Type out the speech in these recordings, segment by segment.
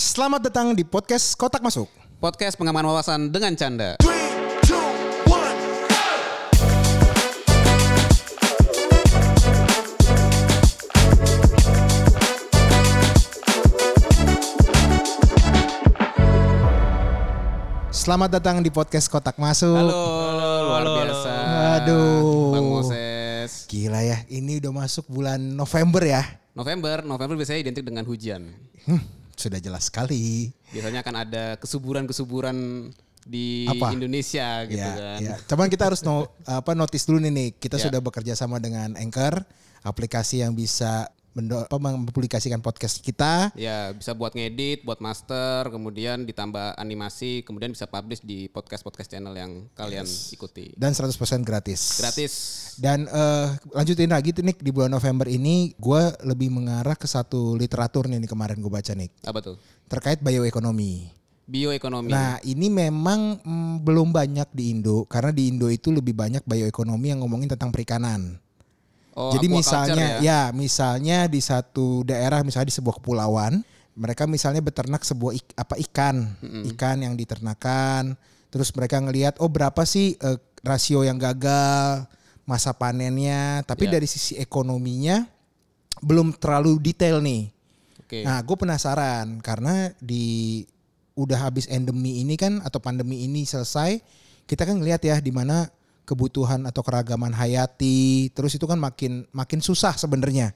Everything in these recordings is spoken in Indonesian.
Selamat datang di podcast Kotak Masuk. Podcast pengaman wawasan dengan canda. Selamat datang di podcast Kotak Masuk. Halo, luar biasa. Aduh. Bang Moses. Gila ya, ini udah masuk bulan November ya. November, November biasanya identik dengan hujan. Hmm, sudah jelas sekali. Biasanya akan ada kesuburan-kesuburan di Apa? Indonesia gitu ya, kan. ya. Cuman kita harus no, apa notice dulu nih nih. Kita Ya. sudah bekerja sama dengan Anchor, aplikasi yang bisa mempublikasikan podcast kita. Ya, bisa buat ngedit, buat master, kemudian ditambah animasi, kemudian bisa publish di podcast-podcast channel yang kalian ikuti. Dan 100% gratis. Gratis. Dan eh, lanjutin lagi tuh Nick di bulan November ini gue lebih mengarah ke satu literatur nih, nih kemarin gue baca Nick Apa tuh? terkait bioekonomi. Bioekonomi. Nah ini memang mm, belum banyak di Indo karena di Indo itu lebih banyak bioekonomi yang ngomongin tentang perikanan. Oh, Jadi misalnya ya. ya. misalnya di satu daerah misalnya di sebuah kepulauan mereka misalnya beternak sebuah ik- apa ikan ikan yang diternakan terus mereka ngelihat oh berapa sih eh, rasio yang gagal masa panennya tapi Ya. dari sisi ekonominya belum terlalu detail nih. Oke. Nah, gue penasaran karena di udah habis endemi ini kan atau pandemi ini selesai, kita kan ngelihat ya di mana kebutuhan atau keragaman hayati, terus itu kan makin makin susah sebenarnya.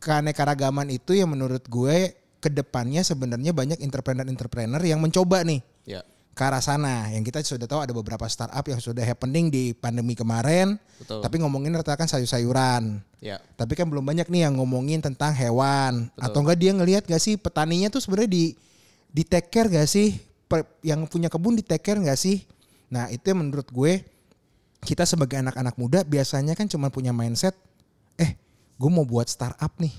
Keanekaragaman itu yang menurut gue ke depannya sebenarnya banyak entrepreneur-entrepreneur yang mencoba nih Ya. ke arah sana. Yang kita sudah tahu ada beberapa startup yang sudah happening di pandemi kemarin, Betul. tapi ngomongin rata kan sayur-sayuran. Ya. Tapi kan belum banyak nih yang ngomongin tentang hewan Betul. atau enggak dia ngelihat gak sih petaninya tuh sebenarnya di di take care gak sih Per- yang punya kebun di take care gak sih? Nah, itu yang menurut gue kita sebagai anak-anak muda biasanya kan cuma punya mindset eh, gue mau buat startup nih.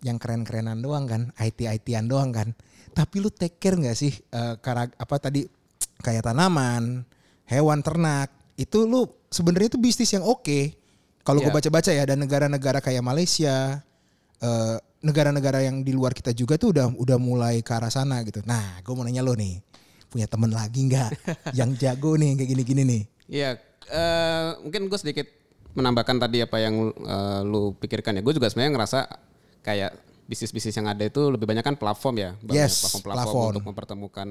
Yang keren-kerenan doang kan, IT-ITan doang kan. Tapi lu take care gak sih kara- apa tadi kayak tanaman, hewan ternak, itu lu sebenarnya itu bisnis yang oke. Kalau gue Iya. baca-baca ya, dan negara-negara kayak Malaysia, eh, negara-negara yang di luar kita juga tuh udah udah mulai ke arah sana gitu. Nah, gue mau nanya lo nih, punya temen lagi nggak yang jago nih kayak gini-gini nih? Iya, eh, mungkin gue sedikit menambahkan tadi apa yang eh, lu pikirkan ya. Gue juga sebenarnya ngerasa kayak bisnis-bisnis yang ada itu lebih banyak kan platform ya. Yes, platform-platform platform. untuk mempertemukan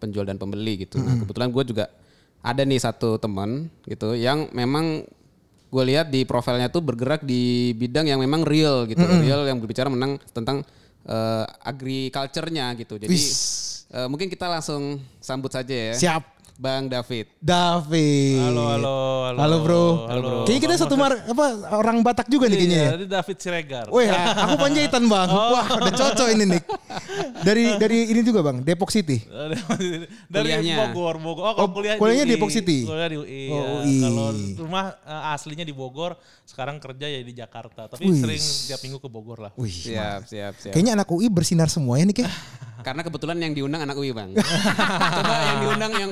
penjual dan pembeli gitu. Nah kebetulan gue juga ada nih satu teman gitu yang memang gue lihat di profilnya tuh bergerak di bidang yang memang real gitu, real yang berbicara menang tentang eh, agriculture-nya gitu. Jadi eh, mungkin kita langsung sambut saja ya, Siap, Bang David. David. Halo, halo, halo. Halo bro. Halo, bro. Kayaknya kita satu mar apa orang Batak juga nih kayaknya. Iya, ya. David Siregar. Wih, aku Panjaitan bang. Oh. Wah, udah cocok ini nih. Dari dari ini juga bang, Depok City. Dari Kuliahnya. Bogor, Bogor. Oh, Oh, kalau kuliah kuliahnya di di Depok City? Kuliah di UI. Oh, ya. UI. Kalau rumah eh, aslinya di Bogor, sekarang kerja ya di Jakarta. Tapi Wih. sering tiap minggu ke Bogor lah. Wih, Siap, siap, siap. kayaknya anak UI bersinar semuanya nih kayak. Karena kebetulan yang diundang anak UI bang. Coba yang diundang yang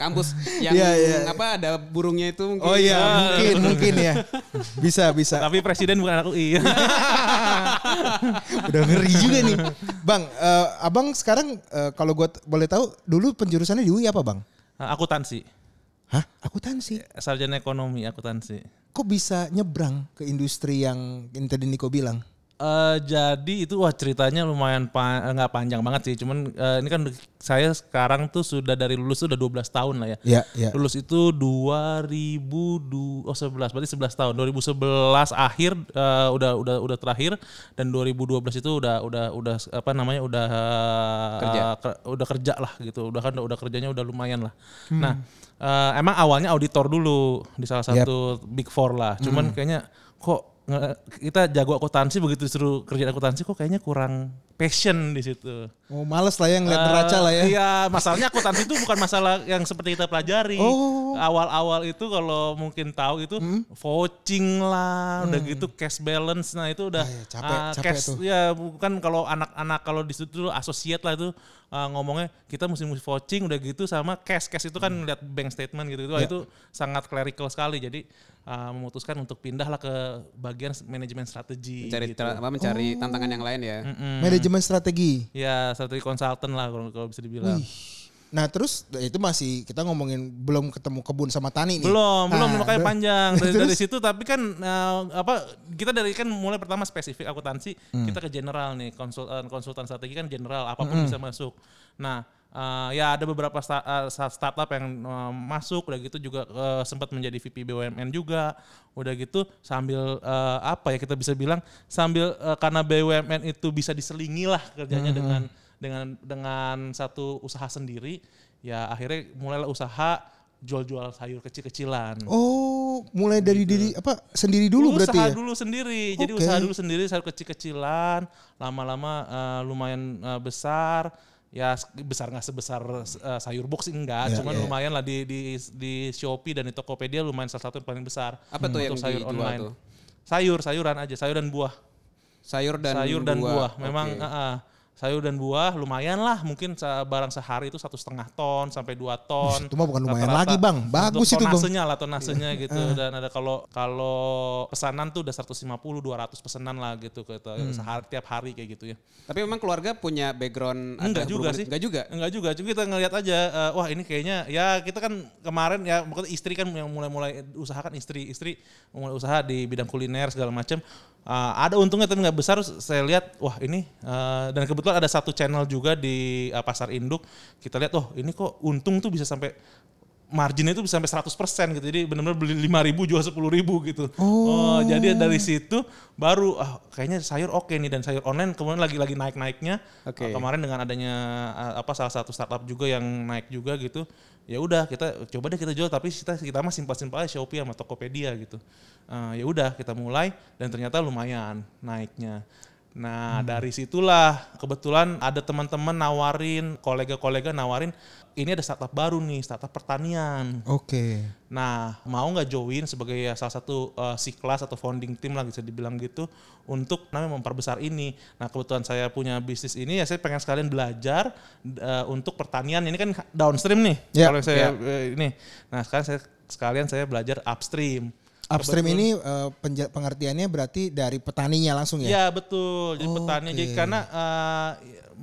kampus yang Iya, iya. apa ada burungnya itu mungkin. Oh iya, mungkin mungkin ya. Bisa bisa. Tapi presiden bukan anak UI. Udah ngeri juga nih. Bang, eh, abang sekarang eh, kalau gue boleh tahu dulu penjurusannya di UI apa bang? Nah, akuntansi. Hah? Akuntansi. Sarjana ekonomi akuntansi. Kok bisa nyebrang ke industri yang yang tadi Niko bilang? Eh jadi itu wah ceritanya lumayan pa- eh, nggak panjang banget sih. Cuman eh, ini kan saya sekarang tuh sudah dari lulus tuh udah 12 tahun lah ya. Iya, iya. Lulus itu 2000 oh 11 berarti 11 tahun. 2011 akhir eh, udah udah udah terakhir dan 2012 itu udah udah udah apa namanya udah Kerja. ke- udah kerja lah gitu. Udah kan udah kerjanya udah lumayan lah. Nah, eh, emang awalnya auditor dulu di salah satu Big Four lah. Cuman kayaknya kok kita jago akuntansi begitu disuruh kerjaan akuntansi kok kayaknya kurang passion di situ. Oh males lah ya ngeliat neraca lah ya. Eh, Iya, masalahnya akuntansi itu bukan masalah yang seperti kita pelajari. Oh. Awal-awal itu kalau mungkin tahu itu Hmm? vouching lah, udah gitu cash balance. Nah, itu udah Ah, iya, capek- ah, capek cash tuh. ya bukan kalau anak-anak kalau di situ associate lah itu ah, ngomongnya kita mesti mesti vouching udah gitu sama cash. Cash itu kan lihat bank statement gitu. Itu Hmm. Iya. itu sangat clerical sekali. Jadi uh, memutuskan untuk pindahlah ke bagian manajemen strategi. Mencari gitu. tra- apa, mencari tantangan yang lain ya. Manajemen strategi. Ya strategi konsultan lah kalau kalau bisa dibilang. Nah terus itu masih kita ngomongin belum ketemu kebun sama tani nih. Belum, belum Ah, makanya ber- panjang dari, Terus? dari situ tapi kan eh, apa kita dari kan mulai pertama spesifik akuntansi Hmm. kita ke general nih konsultan konsultan strategi kan general apa pun bisa masuk. Nah eh, ya ada beberapa sta- eh, sta- startup yang eh, masuk udah gitu juga eh, sempat menjadi VP BUMN juga udah gitu sambil eh, apa ya kita bisa bilang sambil eh, karena BUMN itu bisa diselingi lah kerjanya dengan dengan dengan satu usaha sendiri ya akhirnya mulailah usaha jual-jual sayur kecil-kecilan. Oh, mulai dari diri apa sendiri dulu berarti usaha ya? dulu sendiri. Jadi Oke. usaha dulu sendiri sayur kecil-kecilan, lama-lama eh, lumayan eh, besar. Ya besar nggak sebesar eh, sayur box enggak, Ya, cuman ya. lumayan lah di di di Shopee dan di Tokopedia lumayan salah satu yang paling besar. Apa tuh yang sayur dijual online. tuh? Sayur, sayuran aja, sayur dan buah. Sayur dan sayur dan buah. Memang Oke. eh, eh, sayur dan buah lumayan lah mungkin barang sehari itu satu setengah ton sampai dua ton. Itu mah bukan lumayan Rata-rata. lagi, Bang. Bagus itu, Bang. tonasenya lah tonasenya gitu dan ada kalau kalau pesanan tuh udah 150 200 pesanan lah gitu gitu Hmm. sehari tiap hari kayak gitu ya. Tapi memang keluarga punya background Enggak ada juga sih. Enggak juga. Enggak juga, cuma kita ngelihat aja eh, wah ini kayaknya ya kita kan kemarin ya maksudnya istri kan yang mulai-mulai usaha kan istri, istri mulai usaha di bidang kuliner segala macam. Eh, ada untungnya tapi nggak besar. Saya lihat wah ini eh, dan kebetulan ada satu channel juga di eh, pasar induk. Kita lihat oh ini kok untung tuh bisa sampai marginnya itu bisa sampai 100% gitu. Jadi benar-benar beli 5 ribu jual 10 ribu gitu. Oh. jadi dari situ baru ah kayaknya sayur oke nih dan sayur online kemudian lagi lagi naik-naiknya. Oke. Uh, kemarin dengan adanya uh, apa salah satu startup juga yang naik juga gitu. Ya udah kita coba deh kita jual tapi kita kita mah simpel-simpel aja Shopee sama Tokopedia gitu. Uh, ya udah kita mulai dan ternyata lumayan naiknya. Nah dari situlah kebetulan ada teman-teman nawarin, kolega-kolega nawarin, ini ada startup baru nih, startup pertanian. Oke. Nah, mau nggak join sebagai ya salah satu uh, si kelas atau founding team lah bisa dibilang gitu untuk namanya memperbesar ini. Nah, kebetulan saya punya bisnis ini ya saya pengen sekalian belajar uh, untuk pertanian. Ini kan downstream nih. Ya, Kalau saya ya. uh, ini. Nah, sekarang saya sekalian saya belajar upstream. Upstream ini eh, penja- pengertiannya berarti dari petaninya langsung ya? Ya betul. Jadi petani. Jadi Oke. karena uh,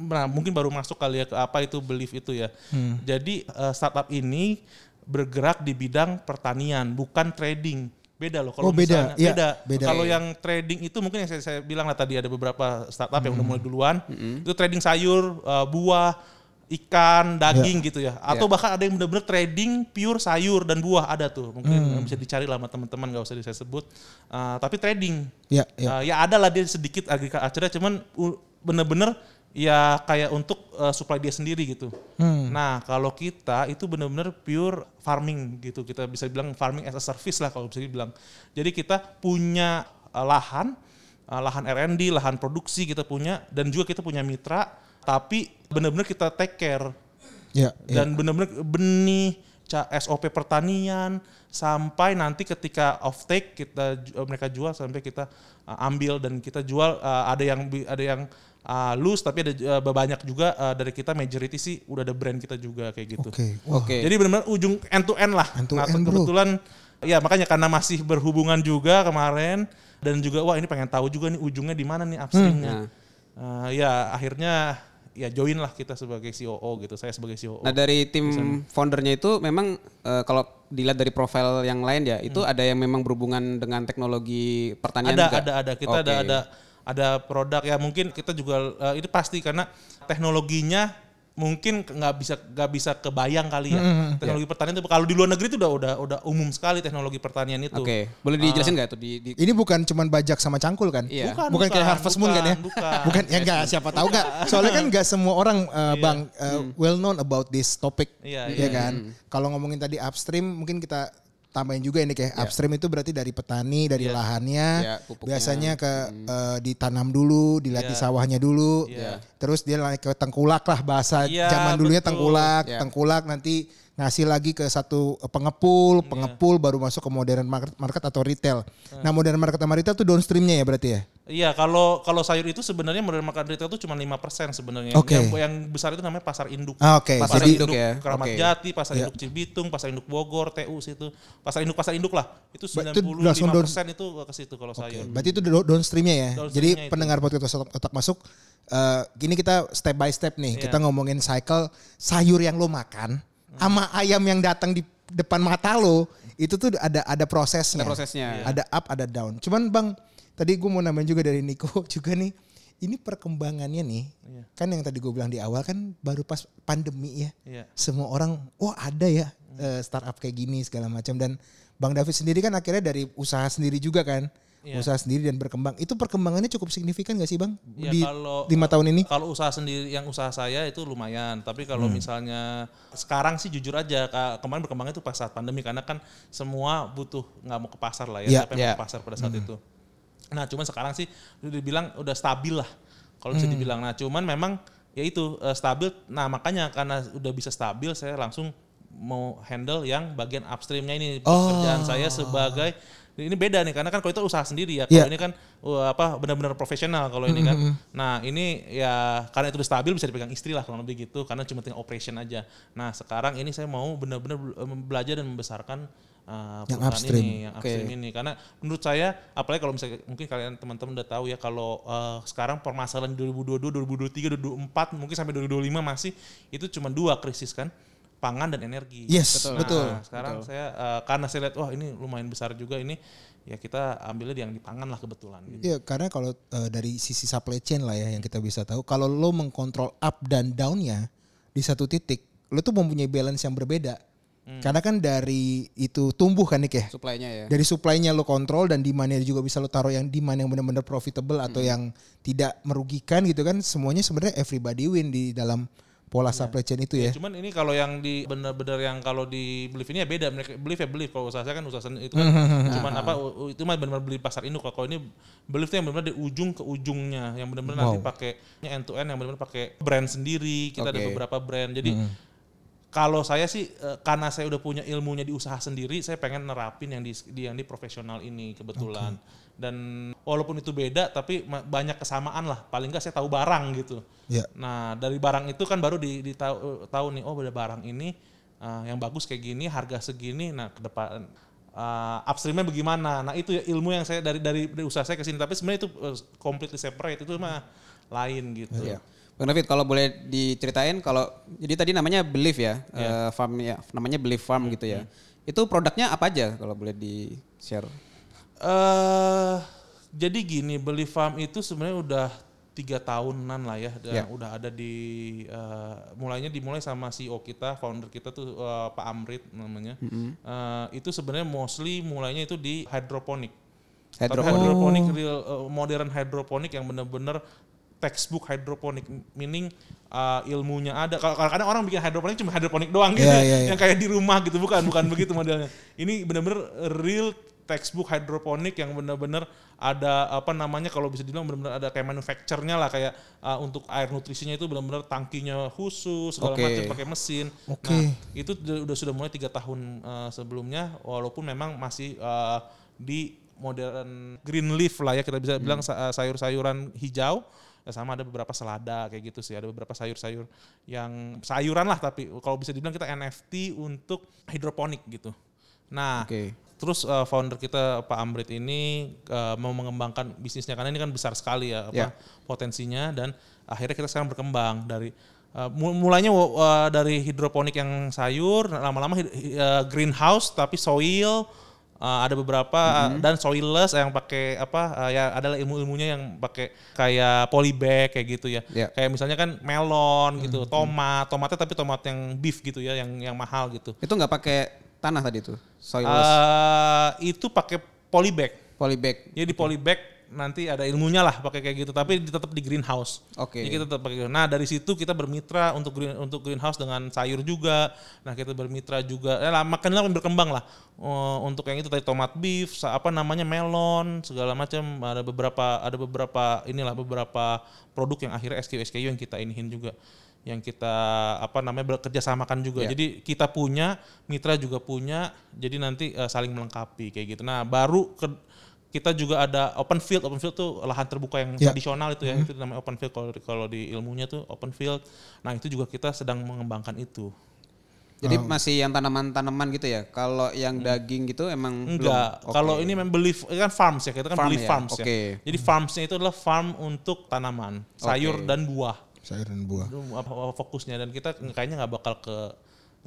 nah, mungkin baru masuk kali ya ke apa itu belief itu ya. Hmm. Jadi uh, startup ini bergerak di bidang pertanian, bukan trading. Beda loh kalau Oh, beda. misalnya Iya, beda. beda. Kalau Oke. yang trading itu mungkin yang saya, saya bilang lah tadi ada beberapa startup yang udah mulai duluan. Itu trading sayur, uh, buah, ikan, daging gitu ya. Atau Ya. bahkan ada yang benar-benar trading pure sayur dan buah ada tuh. Mungkin bisa dicari lah sama teman-teman nggak usah saya sebut. Uh, tapi trading. Ya, ya. Uh, ya ada lah dia sedikit acaranya cuman bener-bener ya kayak untuk uh, supply dia sendiri gitu. Hmm. Nah kalau kita itu bener-bener pure farming gitu kita bisa bilang farming as a service lah kalau bisa dibilang. Jadi kita punya uh, lahan, uh, lahan R&D, lahan produksi kita punya dan juga kita punya mitra tapi bener-bener kita take care Ya, ya. dan benar-benar benih SOP pertanian sampai nanti ketika off take kita eh, mereka jual sampai kita uh, ambil dan kita jual uh, ada yang ada yang uh, loose tapi ada uh, banyak juga uh, dari kita majority sih udah ada brand kita juga kayak gitu. Oke. Wah, Oke. Jadi benar-benar ujung end to end lah. End to nah, end, bro. kebetulan ya makanya karena masih berhubungan juga kemarin dan juga wah ini pengen tahu juga nih ujungnya di mana nih upstreamnya. Uh, ya akhirnya ya join lah kita sebagai COO gitu. Saya sebagai COO. Nah dari tim foundernya itu memang eh, kalau dilihat dari profil yang lain ya itu ada yang memang berhubungan dengan teknologi pertanian ada juga. ada ada kita ada Oke. ada ada produk ya mungkin kita juga eh, itu pasti karena teknologinya mungkin nggak bisa nggak bisa kebayang kali ya teknologi pertanian itu kalau di luar negeri itu udah udah udah umum sekali teknologi pertanian itu Oke, boleh dijelasin nggak tuh di, di Ini bukan cuman bajak sama cangkul kan? Iya. Bukan, Bukan, kayak bukan, Harvest Moon kan ya? bukan, Bukan ya enggak siapa tahu enggak. Soalnya kan enggak semua orang uh, Bang uh, well known about this topic. Iya, ya kan? Kalau ngomongin tadi upstream mungkin kita tambahin juga ini kayak upstream itu berarti dari petani, dari lahannya. Iya, pupuknya. biasanya ke uh, ditanam dulu, dilihat di sawahnya dulu. Iya. Terus dia naik ke tengkulak lah bahasa Iya, zaman dulunya betul. tengkulak, Iya. tengkulak nanti ngasih lagi ke satu pengepul, pengepul baru masuk ke modern market, market atau retail. Nah, modern market sama retail tuh downstreamnya ya berarti ya? Iya, kalau kalau sayur itu sebenarnya modern market retail itu cuma 5% sebenarnya. Oke. Yang, yang besar itu namanya pasar induk. Ah, Oke, Pasar jadi- induk, ya, Keramat oke. Jati, pasar Iya. induk Cibitung, pasar induk Bogor, TU situ. Pasar induk pasar induk lah. Itu Ba- itu 95% langsung down- itu ke situ kalau sayur. Berarti itu do- downstreamnya ya. Downstreamnya Jadi itu. pendengar podcast otak, otak masuk, eh, gini kita step by step nih. Iya. Kita ngomongin cycle sayur yang lo makan, sama ayam yang datang di depan mata lo, itu tuh ada ada prosesnya. Ada prosesnya. Ada up, ada down. Cuman bang, tadi gue mau nambahin juga dari Niko juga nih. Ini perkembangannya nih, Iya. kan yang tadi gue bilang di awal kan baru pas pandemi ya. Iya. Semua orang, oh ada ya eh, startup kayak gini segala macam dan Bang David sendiri kan akhirnya dari usaha sendiri juga kan, Iya. usaha sendiri dan berkembang. Itu perkembangannya cukup signifikan gak sih Bang Ya, di kalau- lima tahun ini? Kalau usaha sendiri yang usaha saya itu lumayan, tapi Hmm. kalau misalnya sekarang sih jujur aja kemarin berkembangnya itu pas saat pandemi karena kan semua butuh nggak mau ke pasar lah ya, Iya. siapa yang mau Iya. ke pasar pada saat itu. Nah, cuman sekarang sih udah dibilang udah stabil lah. Kalau bisa dibilang. Nah, cuman memang ya itu eh, stabil. Nah, makanya karena udah bisa stabil saya langsung mau handle yang bagian upstreamnya ini pekerjaan saya sebagai ini beda nih karena kan kalau itu usaha sendiri ya. Kalau Iya. ini kan uh, apa benar-benar profesional kalau ini kan. Nah, ini ya karena itu udah stabil bisa dipegang istri lah kurang lebih gitu karena cuma tinggal operation aja. Nah, sekarang ini saya mau benar-benar bel- belajar dan membesarkan uh, Yang perusahaan upstream. ini, yang upstream ini karena menurut saya apalagi kalau misalnya mungkin kalian teman-teman udah tahu ya kalau uh, sekarang permasalahan 2022, 2023, 2024 mungkin sampai 2025 masih itu cuma dua krisis kan pangan dan energi. Yes, Nah, betul. sekarang saya uh, karena saya lihat wah ini lumayan besar juga ini ya kita ambilnya di yang di pangan lah kebetulan gitu. Iya, karena kalau eh, dari sisi supply chain lah ya yang kita bisa tahu, kalau lo mengkontrol up dan downnya di satu titik, lo tuh mempunyai balance yang berbeda. Hmm. Karena kan dari itu tumbuh kan Nick ya. Supply-nya ya. Dari supply-nya lo kontrol dan demand-nya juga bisa lo taruh yang demand yang benar-benar profitable atau Hmm. yang tidak merugikan gitu kan. Semuanya sebenarnya everybody win di dalam pola Iya. supply chain itu ya. Cuman ini kalau yang di benar-benar yang kalau di belief ini ya beda. Mereka belief ya belief. Kalau usaha saya kan usaha sendiri itu kan cuman apa itu mah benar-benar beli pasar induk. Kalau ini belief yang benar-benar di ujung ke ujungnya, yang benar-benar nanti Wow. pakai end to end yang benar-benar pakai brand sendiri. Kita ada Oke. beberapa brand. Jadi kalau saya sih eh, karena saya udah punya ilmunya di usaha sendiri, saya pengen nerapin yang di, di yang di profesional ini kebetulan. Dan walaupun itu beda, tapi banyak kesamaan lah. Paling nggak saya tahu barang gitu. Ya. Nah dari barang itu kan baru di, di tahu, tahu nih, oh ada barang ini uh, yang bagus kayak gini, harga segini. Nah ke depan uh, upstreamnya bagaimana? Nah itu ya ilmu yang saya dari dari, dari usaha saya ke sini. Tapi sebenarnya itu uh, completely separate itu mah lain gitu. Iya. Bang David kalau boleh diceritain kalau jadi tadi namanya Belief ya, eh, farm ya, namanya Belief Farm gitu ya. Itu produknya apa aja kalau boleh di share? Eh jadi gini, beli farm itu sebenarnya udah tiga tahunan lah ya, dan Ya. udah ada di eh, mulainya dimulai sama CEO kita, founder kita tuh eh, Pak Amrit namanya. Eh, itu sebenarnya mostly mulainya itu di hydroponic. Tapi Hydroponic. hydroponic real eh, modern hydroponic yang bener-bener textbook hydroponic meaning uh, ilmunya ada. Kalau kadang orang bikin hydroponic cuma hydroponic doang gitu, Iya, ya, iya, iya. yang kayak di rumah gitu, bukan bukan begitu modelnya. Ini bener-bener real textbook hydroponic yang bener-bener ada apa namanya kalau bisa dibilang bener-bener ada kayak manufacture-nya lah kayak uh, untuk air nutrisinya itu bener-bener tangkinya khusus segala Oke. macam pakai mesin. Oke. Nah, itu udah udah sudah mulai tiga tahun uh, sebelumnya walaupun memang masih uh, di modern green leaf lah ya kita bisa bilang sa- uh, sayur-sayuran hijau ya sama ada beberapa selada kayak gitu sih ada beberapa sayur-sayur yang sayuran lah tapi kalau bisa dibilang kita NFT untuk hidroponik gitu nah Oke. Terus uh, founder kita Pak Amrit ini uh, mau mengembangkan bisnisnya karena ini kan besar sekali ya apa Ya. potensinya dan akhirnya kita sekarang berkembang dari uh, mu- mulainya uh, dari hidroponik yang sayur lama-lama uh, greenhouse tapi soil uh, ada beberapa uh, dan soilless yang pakai apa uh, ya adalah ilmu-ilmunya yang pakai kayak polybag kayak gitu ya Ya. kayak misalnya kan melon gitu tomat tomatnya tapi tomat yang beef gitu ya yang yang mahal gitu Itu nggak pakai tanah tadi tuh, soilless, Eh, itu pakai polybag polybag. jadi di polybag nanti ada ilmunya lah pakai kayak gitu tapi tetap di greenhouse. Oke. Jadi kita tetap pakai. Nah dari situ kita bermitra untuk green untuk greenhouse dengan sayur juga. Nah kita bermitra juga. Eh, lah, makin lama berkembang lah Eh, untuk yang itu tadi tomat beef, apa namanya melon segala macam. Ada beberapa ada beberapa inilah beberapa produk yang akhirnya SKU SKU yang kita inihin juga yang kita apa namanya bekerja samakan juga. Ya. Jadi kita punya, mitra juga punya, jadi nanti eh, saling melengkapi kayak gitu. Nah, baru ke, kita juga ada open field. Open field tuh lahan terbuka yang Ya. tradisional itu ya, itu namanya open field kalau kalau di ilmunya tuh open field. Nah, itu juga kita sedang mengembangkan itu. Jadi masih yang tanaman-tanaman gitu ya. Kalau yang daging gitu emang Enggak, belum? Oke. kalau ini memang beli kan farms ya, kita kan Farm beli ya, farms ya. oke. Jadi farmsnya itu adalah farm untuk tanaman, sayur Oke. dan buah. Sayur dan buah. Itu apa, apa fokusnya dan kita kayaknya nggak bakal ke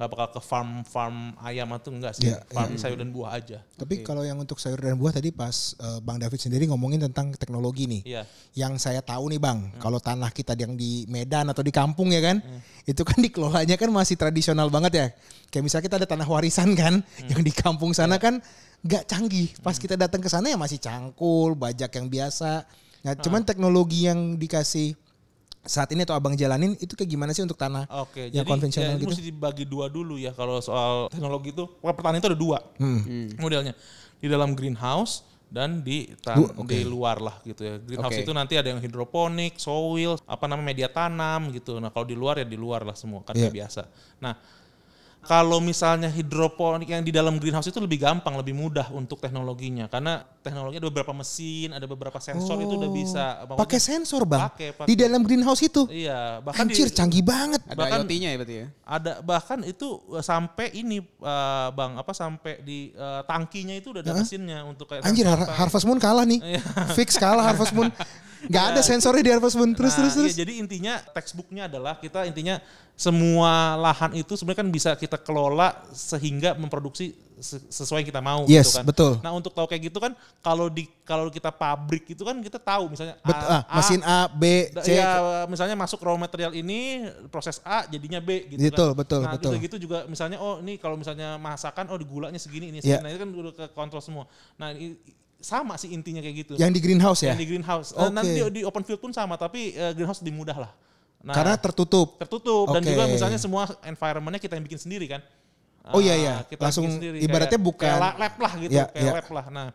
nggak bakal ke farm farm ayam atau enggak sih, Iya, farm sayur dan buah aja. Tapi kalau yang untuk sayur dan buah tadi pas eh, Bang David sendiri ngomongin tentang teknologi nih. Iya. Yang saya tahu nih Bang, kalau tanah kita yang di Medan atau di kampung ya kan, itu kan dikelolanya kan masih tradisional banget ya. Kayak misalnya kita ada tanah warisan kan, yang di kampung sana kan nggak canggih. Pas kita datang ke sana ya masih cangkul, bajak yang biasa. Nah, cuman teknologi yang dikasih saat ini atau abang jalanin itu kayak gimana sih untuk tanah Oke, yang jadi konvensional ya, gitu? mesti dibagi dua dulu ya kalau soal teknologi itu. Pertanian itu ada dua Hmm. modelnya di dalam greenhouse dan di tan- oke. di luar lah gitu ya. Greenhouse Oke. itu nanti ada yang hidroponik, soil, apa namanya media tanam gitu. Nah kalau di luar ya di luar lah semua kan kayak biasa. Nah kalau misalnya hidroponik yang di dalam greenhouse itu lebih gampang, lebih mudah untuk teknologinya karena teknologi ada beberapa mesin, ada beberapa sensor itu udah bisa. Oh, Pakai sensor bang Pakai, di dalam greenhouse itu. Iya, bahkan Anjir di, canggih banget. Ada bahkan- IoT-nya ya berarti ya. ada bahkan itu eh, sampai ini eh, bang apa sampai di eh, tangkinya itu udah ada mesinnya untuk kayak Anjir Har- Harvest Moon kalah nih. Fix kalah Harvest Moon. Gak ada sensornya di Harvest Moon. Terus Nah, terus terus. iya, jadi intinya textbooknya adalah kita intinya semua lahan itu sebenarnya kan bisa kita kelola sehingga memproduksi se- sesuai yang kita mau Yes, gitu kan. betul. Nah untuk tahu kayak gitu kan kalau di kalau kita pabrik itu kan kita tahu misalnya Bet- ah, mesin A, B, C. Ya misalnya masuk raw material ini proses A jadinya B gitu Betul, kan. betul, nah, betul. Gitu, gitu juga misalnya oh ini kalau misalnya masakan oh di gulanya segini ini Ya. segini. Nah itu kan udah ke kontrol semua. Nah i- i- sama sih intinya kayak gitu. Yang di greenhouse ya. Yang di greenhouse. Eh, Oke. nanti di open field pun sama tapi eh, greenhouse lebih mudah lah. Nah, Karena tertutup. tertutup dan Oke. juga misalnya semua environmentnya kita yang bikin sendiri kan. Oh iya, Ah, iya. kita Langsung sendiri. ibaratnya Kayak- bukan- kayak la- lab lah gitu, Iya, kayak iya. lab lah. Nah,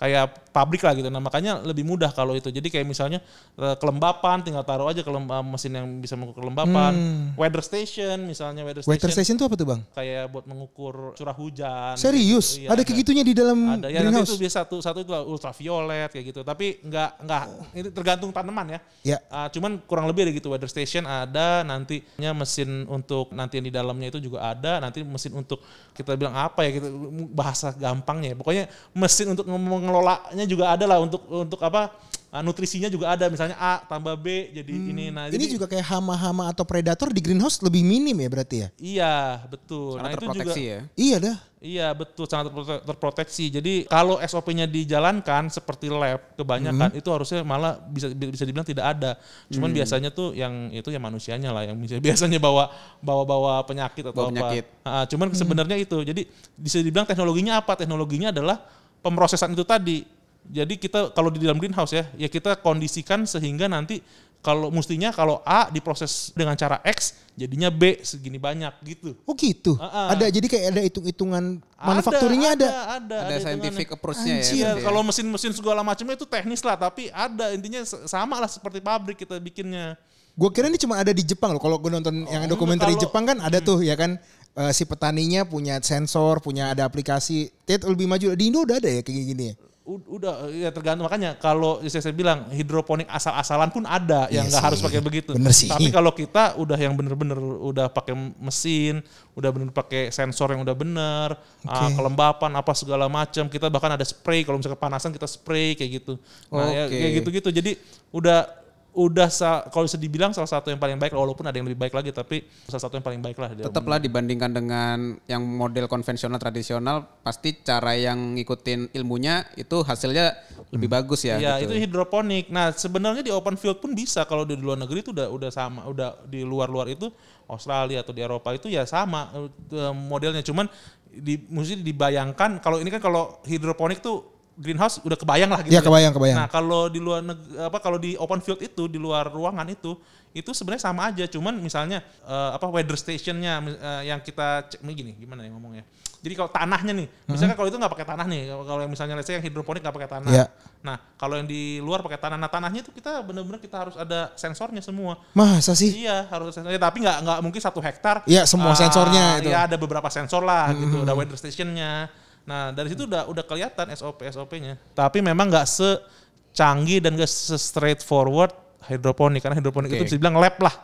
kayak pabrik lah gitu. Nah, makanya lebih mudah kalau itu. Jadi kayak misalnya eh, kelembapan tinggal taruh aja eh, mesin yang bisa mengukur kelembapan. Weather station misalnya weather station, Hmm. Weather station itu apa tuh bang? kayak buat mengukur curah hujan. Serius? gitu. Iya, ada kayak gitunya di dalam ada ya greenhouse? itu biasa satu satu itu ultraviolet kayak gitu tapi nggak nggak ini tergantung tanaman ya Ya. Ah, cuman kurang lebih ada gitu weather station ada nantinya mesin untuk nanti yang di dalamnya itu juga ada nanti mesin untuk kita bilang apa ya gitu bahasa gampangnya ya. pokoknya mesin untuk mengelolanya juga ada lah untuk untuk apa ah, nutrisinya juga ada misalnya A tambah B jadi ini nah Hmm. Ini jadi juga kayak hama-hama atau predator di greenhouse lebih minim ya berarti ya? iya betul Karena nah itu juga terproteksi ya. Iya dah. Iya betul sangat terprote- terproteksi. Jadi kalau SOP-nya dijalankan seperti lab kebanyakan itu harusnya malah bisa bisa dibilang tidak ada. Cuman biasanya tuh yang itu ya manusianya lah yang bisa biasanya bawa bawa bawa penyakit atau Bawa apa. penyakit. Ah, cuman sebenarnya itu. Jadi bisa dibilang teknologinya apa? Teknologinya adalah pemrosesan itu tadi. Jadi kita kalau di dalam greenhouse ya, ya kita kondisikan sehingga nanti kalau mestinya kalau A diproses dengan cara X jadinya B segini banyak gitu. Oh gitu. Ah. Ada jadi kayak ada hitung-hitungan manufakturnya ada. ada, ada, Ada scientific approach-nya ya. Ya. kalau mesin-mesin segala macamnya itu teknis lah, tapi ada intinya sama lah seperti pabrik kita bikinnya. Gue kira ini cuma ada di Jepang loh. Kalau gue nonton yang enggak, dokumenter kalau- Jepang kan ada tuh ya kan eh, si petaninya punya sensor, punya ada aplikasi. Tet lebih maju di Indo udah ada ya kayak gini ya. Udah ya tergantung makanya kalau saya, saya bilang hidroponik asal-asalan pun ada yang Iya nggak sih. harus pakai begitu. Bener sih. Tapi kalau kita udah yang bener-bener udah pakai mesin, udah bener pakai sensor yang udah bener, ah, kelembapan apa segala macam, kita bahkan ada spray kalau misalnya kepanasan kita spray kayak gitu. Nah, ya, Oke. kayak gitu-gitu. Jadi udah udah sa- kalau bisa dibilang salah satu yang paling baik walaupun ada yang lebih baik lagi tapi salah satu yang paling baik lah. Tetaplah dibandingkan dengan yang model konvensional tradisional, pasti cara yang ngikutin ilmunya itu hasilnya lebih bagus ya. Iya, gitu. itu hidroponik. Nah, sebenarnya di open field pun bisa kalau di luar negeri itu udah udah sama, udah di luar-luar itu Australia atau di Eropa itu ya sama eh, modelnya. Cuman di mesti dibayangkan kalau ini kan kalau hidroponik tuh greenhouse udah kebayang lah gitu. Iya, kebayang, kebayang. Nah, kalau di luar apa kalau di open field itu di luar ruangan itu itu sebenarnya sama aja cuman misalnya eh, apa weather stationnya eh, yang kita cek ini gini gimana ya ngomongnya jadi kalau tanahnya nih misalnya kalau itu nggak pakai tanah nih kalau yang misalnya let's say yang hidroponik nggak pakai tanah Iya. nah kalau yang di luar pakai tanah nah tanahnya itu kita benar-benar kita harus ada sensornya semua Masa sih? Iya harus ada sensornya tapi nggak nggak mungkin satu hektar. Iya, semua ah, sensornya itu. Iya ada beberapa sensor lah gitu, ada weather stationnya. Nah dari situ udah udah kelihatan SOP SOP-nya. Tapi memang nggak secanggih dan gak se straightforward hidroponik karena hidroponik itu Oke. bisa dibilang lab lah.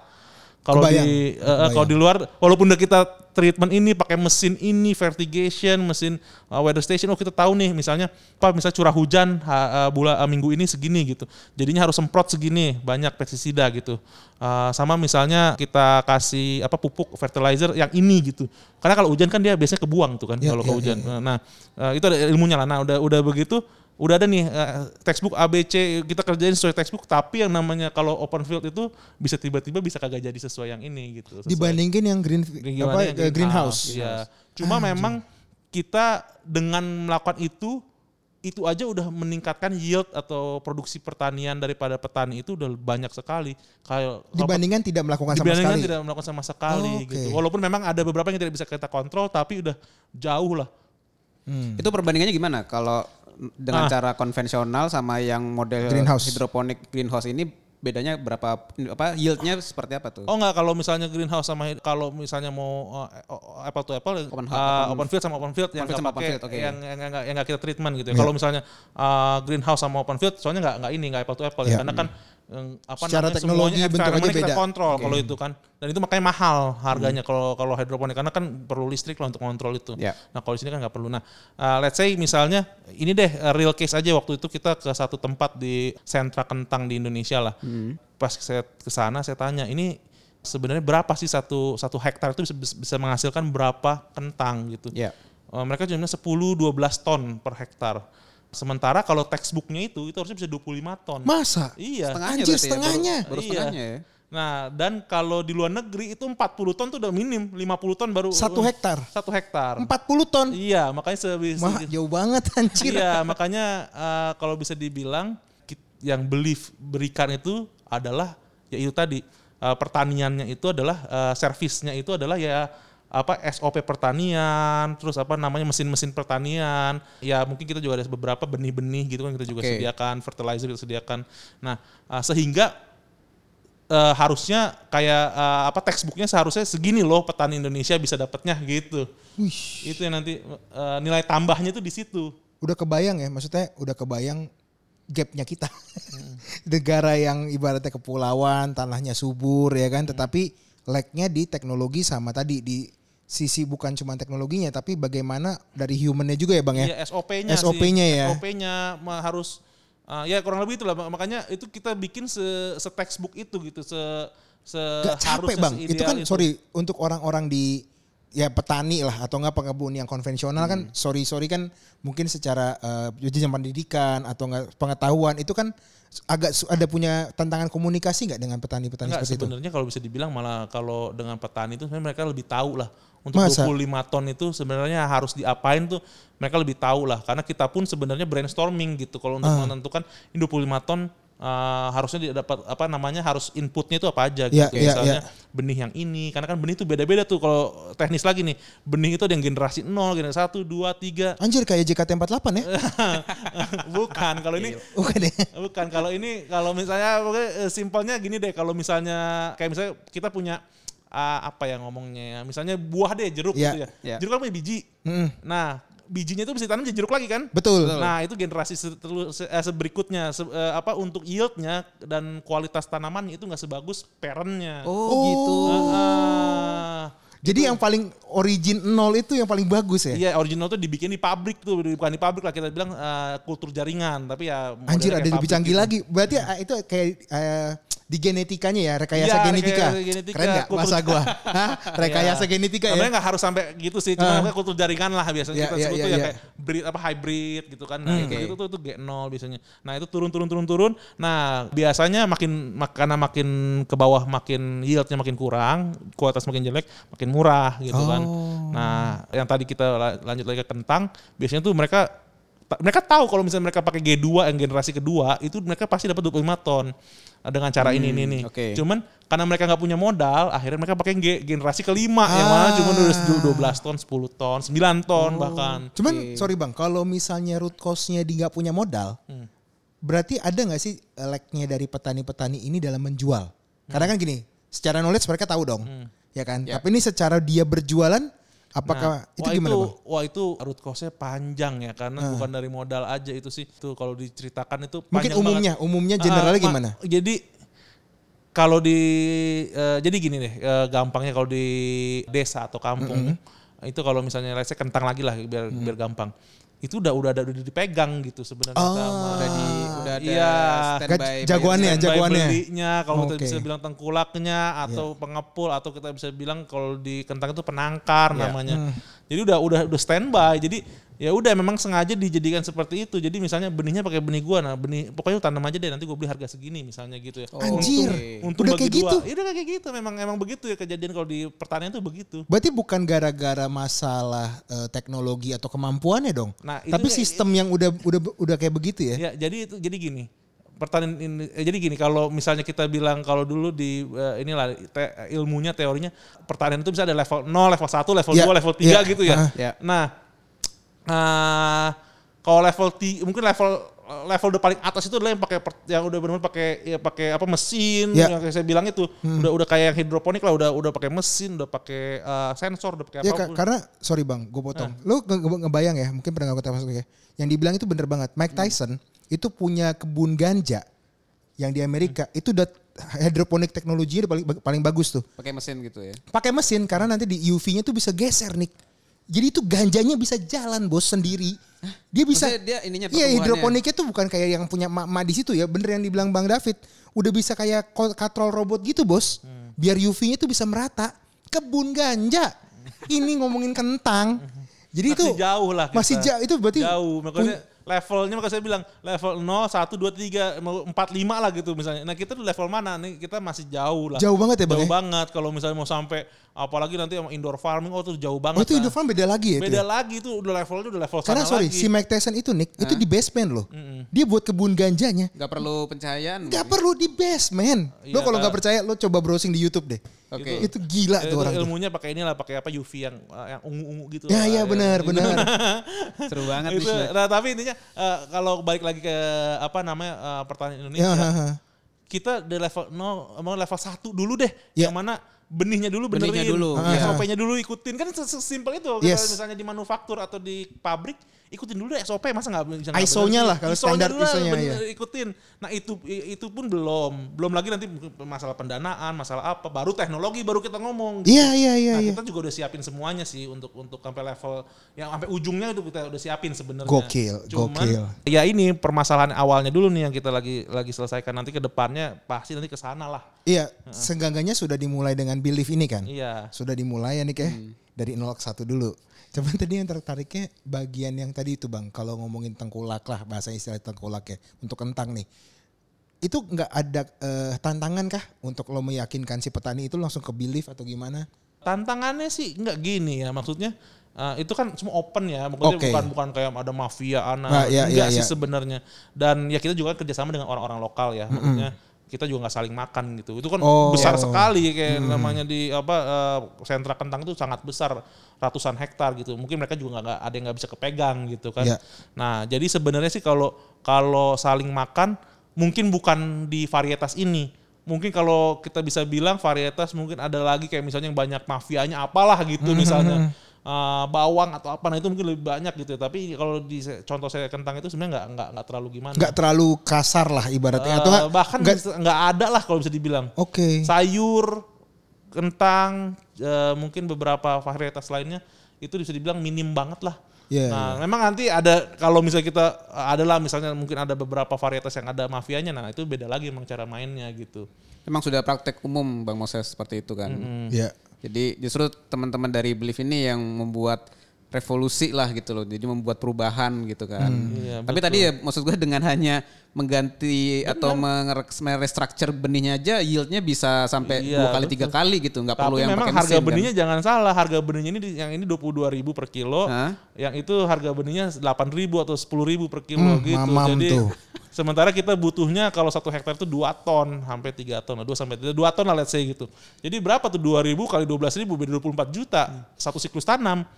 Kalau di kebayang. kalau di luar walaupun udah kita treatment ini pakai mesin ini vertigation, mesin uh, weather station oh kita tahu nih misalnya apa misalnya curah hujan uh, bulan uh, minggu ini segini gitu. Jadinya harus semprot segini banyak pestisida gitu. Uh, sama misalnya kita kasih apa pupuk fertilizer yang ini gitu. Karena kalau hujan kan dia biasanya kebuang tuh kan Ya, kalau ya, kehujan. Nah, uh, itu ada ilmunya lah. Nah, udah udah begitu udah ada nih uh, textbook ABC kita kerjain sesuai textbook tapi yang namanya kalau open field itu bisa tiba-tiba bisa kagak jadi sesuai yang ini gitu. Sesuai- Dibandingin yang green Gimana apa yang eh, greenhouse. Iya. Cuma memang kita dengan melakukan itu itu aja udah meningkatkan yield atau produksi pertanian daripada petani itu udah banyak sekali. Kayak Dibandingkan tidak melakukan sama dibandingkan sekali. tidak melakukan sama sekali Oh, oke. gitu. Walaupun memang ada beberapa yang tidak bisa kita kontrol tapi udah jauh lah. Hmm. Itu perbandingannya gimana kalau dengan Ah. cara konvensional sama yang model Greenhouse. hidroponik greenhouse ini bedanya berapa apa yieldnya seperti apa tuh? Oh enggak kalau misalnya greenhouse sama kalau misalnya mau uh, apple to apple Open- uh, open- open, field sama open field yang field nggak sama open pakai field, oke. yang yang nggak yang nggak kita treatment gitu ya. Iya. Kalau misalnya uh, greenhouse sama open field soalnya nggak nggak ini nggak apple to apple Iya. ya karena kan yang apa Secara namanya teknologi semuanya bentuk aja environment kita beda. kontrol kalau itu kan dan itu makanya mahal harganya Hmm. kalau kalau hidroponik karena kan perlu listrik lah untuk kontrol itu. Ya. Nah kalau di sini kan nggak perlu. Nah uh, let's say misalnya ini deh uh, real case aja waktu itu kita ke satu tempat di sentra kentang di Indonesia lah. Hmm. Pas saya ke sana saya tanya ini sebenarnya berapa sih satu satu hektar itu bisa bisa menghasilkan berapa kentang gitu. Ya. Uh, mereka cuma 10-12 ton per hektar. Sementara kalau textbooknya itu itu harusnya bisa 25 ton. Masa? Iya. Setengahnya Anjir, berarti ya, baru- setengahnya. Baru, Iya. setengahnya ya. Nah, dan kalau di luar negeri itu 40 ton tuh udah minim, 50 ton baru Satu hektar. Satu hektar. 40 ton. Iya, makanya sebisa Mah, jauh banget anjir. Iya, makanya eh, kalau bisa dibilang kit- yang belief berikan itu adalah ya itu tadi eh, pertaniannya itu adalah eh, servisnya itu adalah ya apa SOP pertanian, terus apa namanya mesin-mesin pertanian. Ya mungkin kita juga ada beberapa benih-benih gitu kan kita juga Oke. sediakan, fertilizer kita sediakan. Nah, eh, sehingga eh, harusnya kayak eh, apa textbooknya seharusnya segini loh petani Indonesia bisa dapatnya gitu. Wih, Itu yang nanti eh, nilai tambahnya tuh di situ. udah kebayang ya, maksudnya udah kebayang gapnya kita. Negara yang ibaratnya kepulauan, tanahnya subur ya kan, tetapi lagnya di teknologi sama tadi di sisi bukan cuma teknologinya, tapi bagaimana dari humannya juga ya bang ya. Iya SOP-nya sih. SOP-nya ya. SOP-nya harus uh, ya kurang lebih itulah Mak- makanya itu kita bikin se, se textbook itu gitu se se Gak capek bang, itu kan sorry untuk orang-orang di ya petani lah atau enggak pengembun yang konvensional kan sorry sorry kan mungkin secara uh, jenjang pendidikan atau enggak pengetahuan itu kan agak ada punya tantangan komunikasi nggak dengan petani-petani seperti itu? sebenarnya kalau bisa dibilang malah kalau dengan petani itu sebenarnya mereka lebih tahu lah untuk Masa? 25 ton itu sebenarnya harus diapain tuh mereka lebih tahu lah karena kita pun sebenarnya brainstorming gitu kalau untuk Ah. menentukan ini 25 ton uh, harusnya dapat apa namanya harus inputnya itu apa aja gitu Iya, iya, misalnya benih yang ini karena kan benih itu beda-beda tuh kalau teknis lagi nih benih itu ada yang generasi 0 generasi 1 2 3 Anjir kayak JKT48 ya? bukan kalau ini Bukan ya? Bukan kalau ini kalau misalnya eh, simpelnya gini deh kalau misalnya kayak misalnya kita punya ah, apa ya ngomongnya ya misalnya buah deh jeruk Iya, gitu ya iya. jeruk kan punya biji Mm, nah bijinya itu bisa ditanam jadi jeruk lagi kan betul. nah itu generasi setelu- se- eh, seberikutnya se- eh, apa untuk yieldnya dan kualitas tanaman itu nggak sebagus parentnya Oh, Oh. gitu. Ah, Jadi yang paling origin nol itu yang paling bagus ya? Iya original tuh dibikin di pabrik tuh bukan di pabrik lah kita bilang eh, kultur jaringan tapi ya Anjir ada lebih canggih gitu. lagi. Berarti ah, itu kayak eh, di genetikanya ya, rekayasa Iya, genetika. rekayasa genetika, Keren gak kultur- masa gua? Hah? Rekayasa Iya. genetika ya? Sebenarnya nggak harus sampai gitu sih, cuma namanya kultur jaringan lah biasanya Iya, kita iya, sebut iya, tuh ya iya. kayak breed apa hybrid gitu kan. Nah, Hmm. itu, itu tuh itu G0 biasanya. Nah, itu turun turun turun turun. Nah, biasanya makin mak- karena makin ke bawah makin yieldnya makin kurang, kualitas makin jelek, makin murah gitu kan. Oh. Nah, yang tadi kita la- lanjut lagi ke kentang, biasanya tuh mereka mereka tahu kalau misalnya mereka pakai G2 yang generasi kedua itu mereka pasti dapat 25 ton eh, dengan cara ini ini nih. oke. Cuman karena mereka nggak punya modal, akhirnya mereka pakai G- generasi kelima yang mana cuma udah 12 ton, 10 ton, 9 ton bahkan. Cuman sorry bang, kalau misalnya root cause-nya di nggak punya modal, berarti ada nggak sih lag-nya dari petani-petani ini dalam menjual? Karena kan gini, secara knowledge mereka tahu dong, ya kan. Ya. Tapi ini secara dia berjualan, apakah Nah, itu wah gimana itu, bang? Wah itu root cause-nya panjang ya karena bukan dari modal aja itu sih. Tuh kalau diceritakan itu Mungkin umumnya, banget. umumnya generalnya ma- gimana? Jadi kalau di eh, jadi gini deh, eh, gampangnya kalau di desa atau kampung itu kalau misalnya let's say kentang lagi lah biar Mm. biar gampang. Itu udah udah ada udah dipegang gitu sebenarnya Oh. sama Udah di udah ada Iya. standby jagoannya, bayarnya. standby jagoannya. belinya kalau kita Oke. bisa bilang tengkulaknya atau pengepul atau kita bisa bilang kalau di kentang itu penangkar namanya. Jadi udah udah udah standby. Jadi ya udah memang sengaja dijadikan seperti itu. Jadi misalnya benihnya pakai benih gua nah benih pokoknya tanam aja deh nanti gua beli harga segini misalnya gitu ya. Anjir, Untung udah bagi kayak dua. gitu? Iya udah kayak gitu memang emang begitu ya kejadian kalau di pertanian tuh begitu. Berarti bukan gara-gara masalah eh, teknologi atau kemampuannya dong. Nah, itu Tapi dia- sistem yang udah udah udah kayak begitu ya. Ya, jadi itu jadi gini. Pertanian ini eh, jadi gini kalau misalnya kita bilang kalau dulu di eh, inilah te- ilmunya teorinya pertanian itu bisa ada level 0, level 1, level Ya, 2, level 3 ya, gitu ya. ah. Ya. Nah, eh, kalau level ti, mungkin level level udah paling atas itu adalah yang pakai yang udah benar-benar pakai ya pakai apa mesin Ya. yang kayak saya bilang itu udah udah kayak yang hidroponik lah udah udah pakai mesin udah pakai eh, sensor udah pakai Ya apa ka- karena sorry bang, gue potong. Lo nge- nge- ngebayang ya, mungkin pernah nggak masuk ya. Yang dibilang itu bener banget. Mike Tyson itu punya kebun ganja yang di Amerika itu udah hydroponic teknologinya udah paling paling bagus tuh. Pakai mesin gitu ya. Pakai mesin karena nanti di UV-nya tuh bisa geser nih. Jadi itu ganjanya bisa jalan bos sendiri. Dia bisa. Maksudnya dia ininya Iya hidroponiknya tuh bukan kayak yang punya mak di situ ya. Bener yang dibilang Bang David. Udah bisa kayak katrol robot gitu bos. Biar UV-nya tuh bisa merata. Kebun ganja. Ini ngomongin kentang. Jadi masih itu jauh lah kita. masih jauh itu berarti jauh makanya levelnya makanya saya bilang level 0 1 2 3 mau 4 5 lah gitu misalnya nah kita tuh level mana nih kita masih jauh lah Jauh banget ya, Bang, jauh ya? banget kalau misalnya mau sampai apalagi nanti sama indoor farming oh tuh jauh banget Oh itu lah. Indofarm beda lagi ya itu beda ya? lagi tuh udah levelnya udah level Karena sana sorry lagi si Mike Tyson itu Nick itu di basement loh. Dia buat kebun ganjanya. Nggak perlu pencahayaan. Gak perlu di basement. Lo Iya, kalau nggak percaya lo coba browsing di YouTube deh. Oke. Itu gila Eh, tuh itu orang. ilmunya pakai inilah pakai apa UV yang eh, yang ungu-ungu gitu Ya lah. ya benar benar. Seru banget itu, nah tapi intinya eh, kalau balik lagi ke apa namanya eh, pertanian Ya, Indonesia ha, ha. kita di level 0 mau level 1 dulu deh Ya. yang mana benihnya dulu benerin Benihnya dulu, ya. ya. SOP-nya dulu ikutin kan sesimpel itu Yes. kalau misalnya di manufaktur atau di pabrik ikutin dulu SOP masa nggak bisa nggak ISO-nya lah, kalau ISO-nya standar ISO-nya, ya. ikutin nah itu itu pun belum belum lagi nanti masalah pendanaan masalah apa baru teknologi baru kita ngomong Iya iya iya Nah, iya. kita juga udah siapin semuanya sih untuk untuk sampai level yang sampai ujungnya itu kita udah siapin sebenarnya. Gokil, Cuman, gokil. Ya ini permasalahan awalnya dulu nih yang kita lagi lagi selesaikan nanti ke depannya pasti nanti ke sana lah. Iya, senggangannya sudah dimulai dengan belief ini kan. Iya. Sudah dimulai ya nih ya. Dari 0 ke 1 dulu. Cuman tadi yang tertariknya bagian yang tadi itu Bang, kalau ngomongin tengkulak lah bahasa istilah tengkulak ya untuk kentang nih. Itu nggak ada eh, tantangan kah untuk lo meyakinkan si petani itu langsung ke belief atau gimana? Tantangannya sih nggak gini ya maksudnya eh, itu kan semua open ya, maksudnya Oke. bukan bukan kayak ada mafia anak, Nah, iya, enggak iya, sih iya. sebenarnya. Dan ya kita juga kerjasama dengan orang-orang lokal ya, maksudnya kita juga nggak saling makan gitu. Itu kan Oh. besar sekali kayak namanya di apa eh, sentra kentang itu sangat besar ratusan hektar gitu. Mungkin mereka juga nggak ada yang nggak bisa kepegang gitu kan. Iya. Nah jadi sebenarnya sih kalau kalau saling makan mungkin bukan di varietas ini. Mungkin kalau kita bisa bilang varietas mungkin ada lagi kayak misalnya yang banyak mafianya apalah gitu misalnya Eh, bawang atau apa nah itu mungkin lebih banyak gitu. Tapi kalau di contoh saya kentang itu sebenarnya nggak nggak nggak terlalu gimana. Nggak terlalu kasar lah ibaratnya atau nggak? bahkan nggak- ada lah kalau bisa dibilang. Oke. Sayur, kentang, eh, mungkin beberapa varietas lainnya itu bisa dibilang minim banget lah. Iya, nah, memang nanti ada kalau misalnya kita adalah misalnya mungkin ada beberapa varietas yang ada mafianya, nah itu beda lagi emang cara mainnya gitu. Emang sudah praktek umum Bang Moses seperti itu kan. Iya. Jadi justru teman-teman dari Belief ini yang membuat revolusi lah gitu loh. Jadi membuat perubahan gitu kan. Iya, Tapi tadi ya maksud gue dengan hanya mengganti atau mere- merestructure benihnya aja yieldnya bisa sampai Iya, dua kali tiga kali gitu. Nggak perlu Tapi yang memang pakai harga mesin kan. benihnya jangan salah, harga benihnya ini yang ini 22.000 per kilo, Hah? yang itu harga benihnya 8.000 atau 10.000 per kilo Hmm, gitu. mamam Jadi tuh. Sementara kita butuhnya kalau satu hektar itu 2 ton sampai 3 ton, 2 sampai 3, 2 ton lah let's say gitu. Jadi berapa tuh 2.000 kali 12.000 beda 24 juta satu siklus tanam.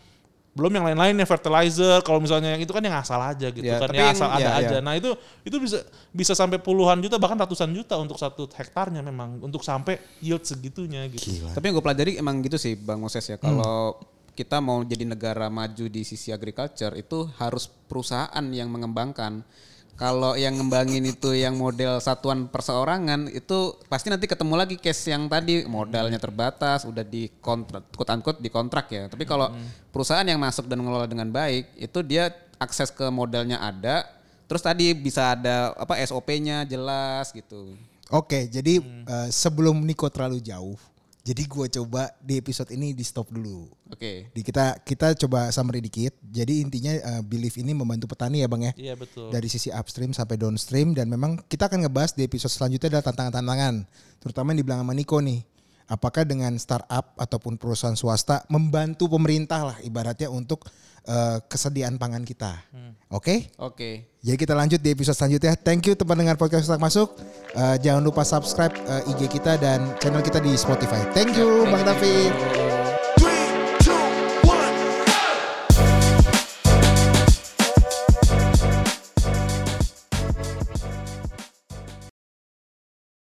Belum yang lain-lainnya fertilizer, kalau misalnya yang itu kan yang asal aja gitu Ya, kan, tapi yang yang- asal ada ya, aja. ya. Nah itu itu bisa bisa sampai puluhan juta bahkan ratusan juta untuk satu hektarnya memang untuk sampai yield segitunya gitu. Tapi yang gue pelajari emang gitu sih Bang Moses ya. Kalau kita mau jadi negara maju di sisi agriculture itu harus perusahaan yang mengembangkan. Kalau yang ngembangin itu yang model satuan perseorangan itu pasti nanti ketemu lagi case yang tadi modalnya terbatas, udah di kontrak, quote unquote di kontrak ya. Tapi kalau perusahaan yang masuk dan mengelola dengan baik itu dia akses ke modalnya ada, terus tadi bisa ada apa SOP-nya jelas gitu. Oke, jadi Hmm. eh, sebelum Niko terlalu jauh, jadi gue coba di episode ini di stop dulu. Oke. Di kita kita coba summary dikit. Jadi intinya eh, Belief ini membantu petani ya bang ya. Iya betul. Dari sisi upstream sampai downstream dan memang kita akan ngebahas di episode selanjutnya adalah tantangan-tantangan, terutama yang dibilang sama Niko nih. Apakah dengan startup ataupun perusahaan swasta membantu pemerintah lah ibaratnya untuk eh, kesediaan pangan kita. Hmm. Oke? Oke. Jadi kita lanjut di episode selanjutnya. Thank you teman dengar podcast Otak Masuk. Eh, jangan lupa subscribe eh, IG kita dan channel kita di Spotify. Thank you Bang David.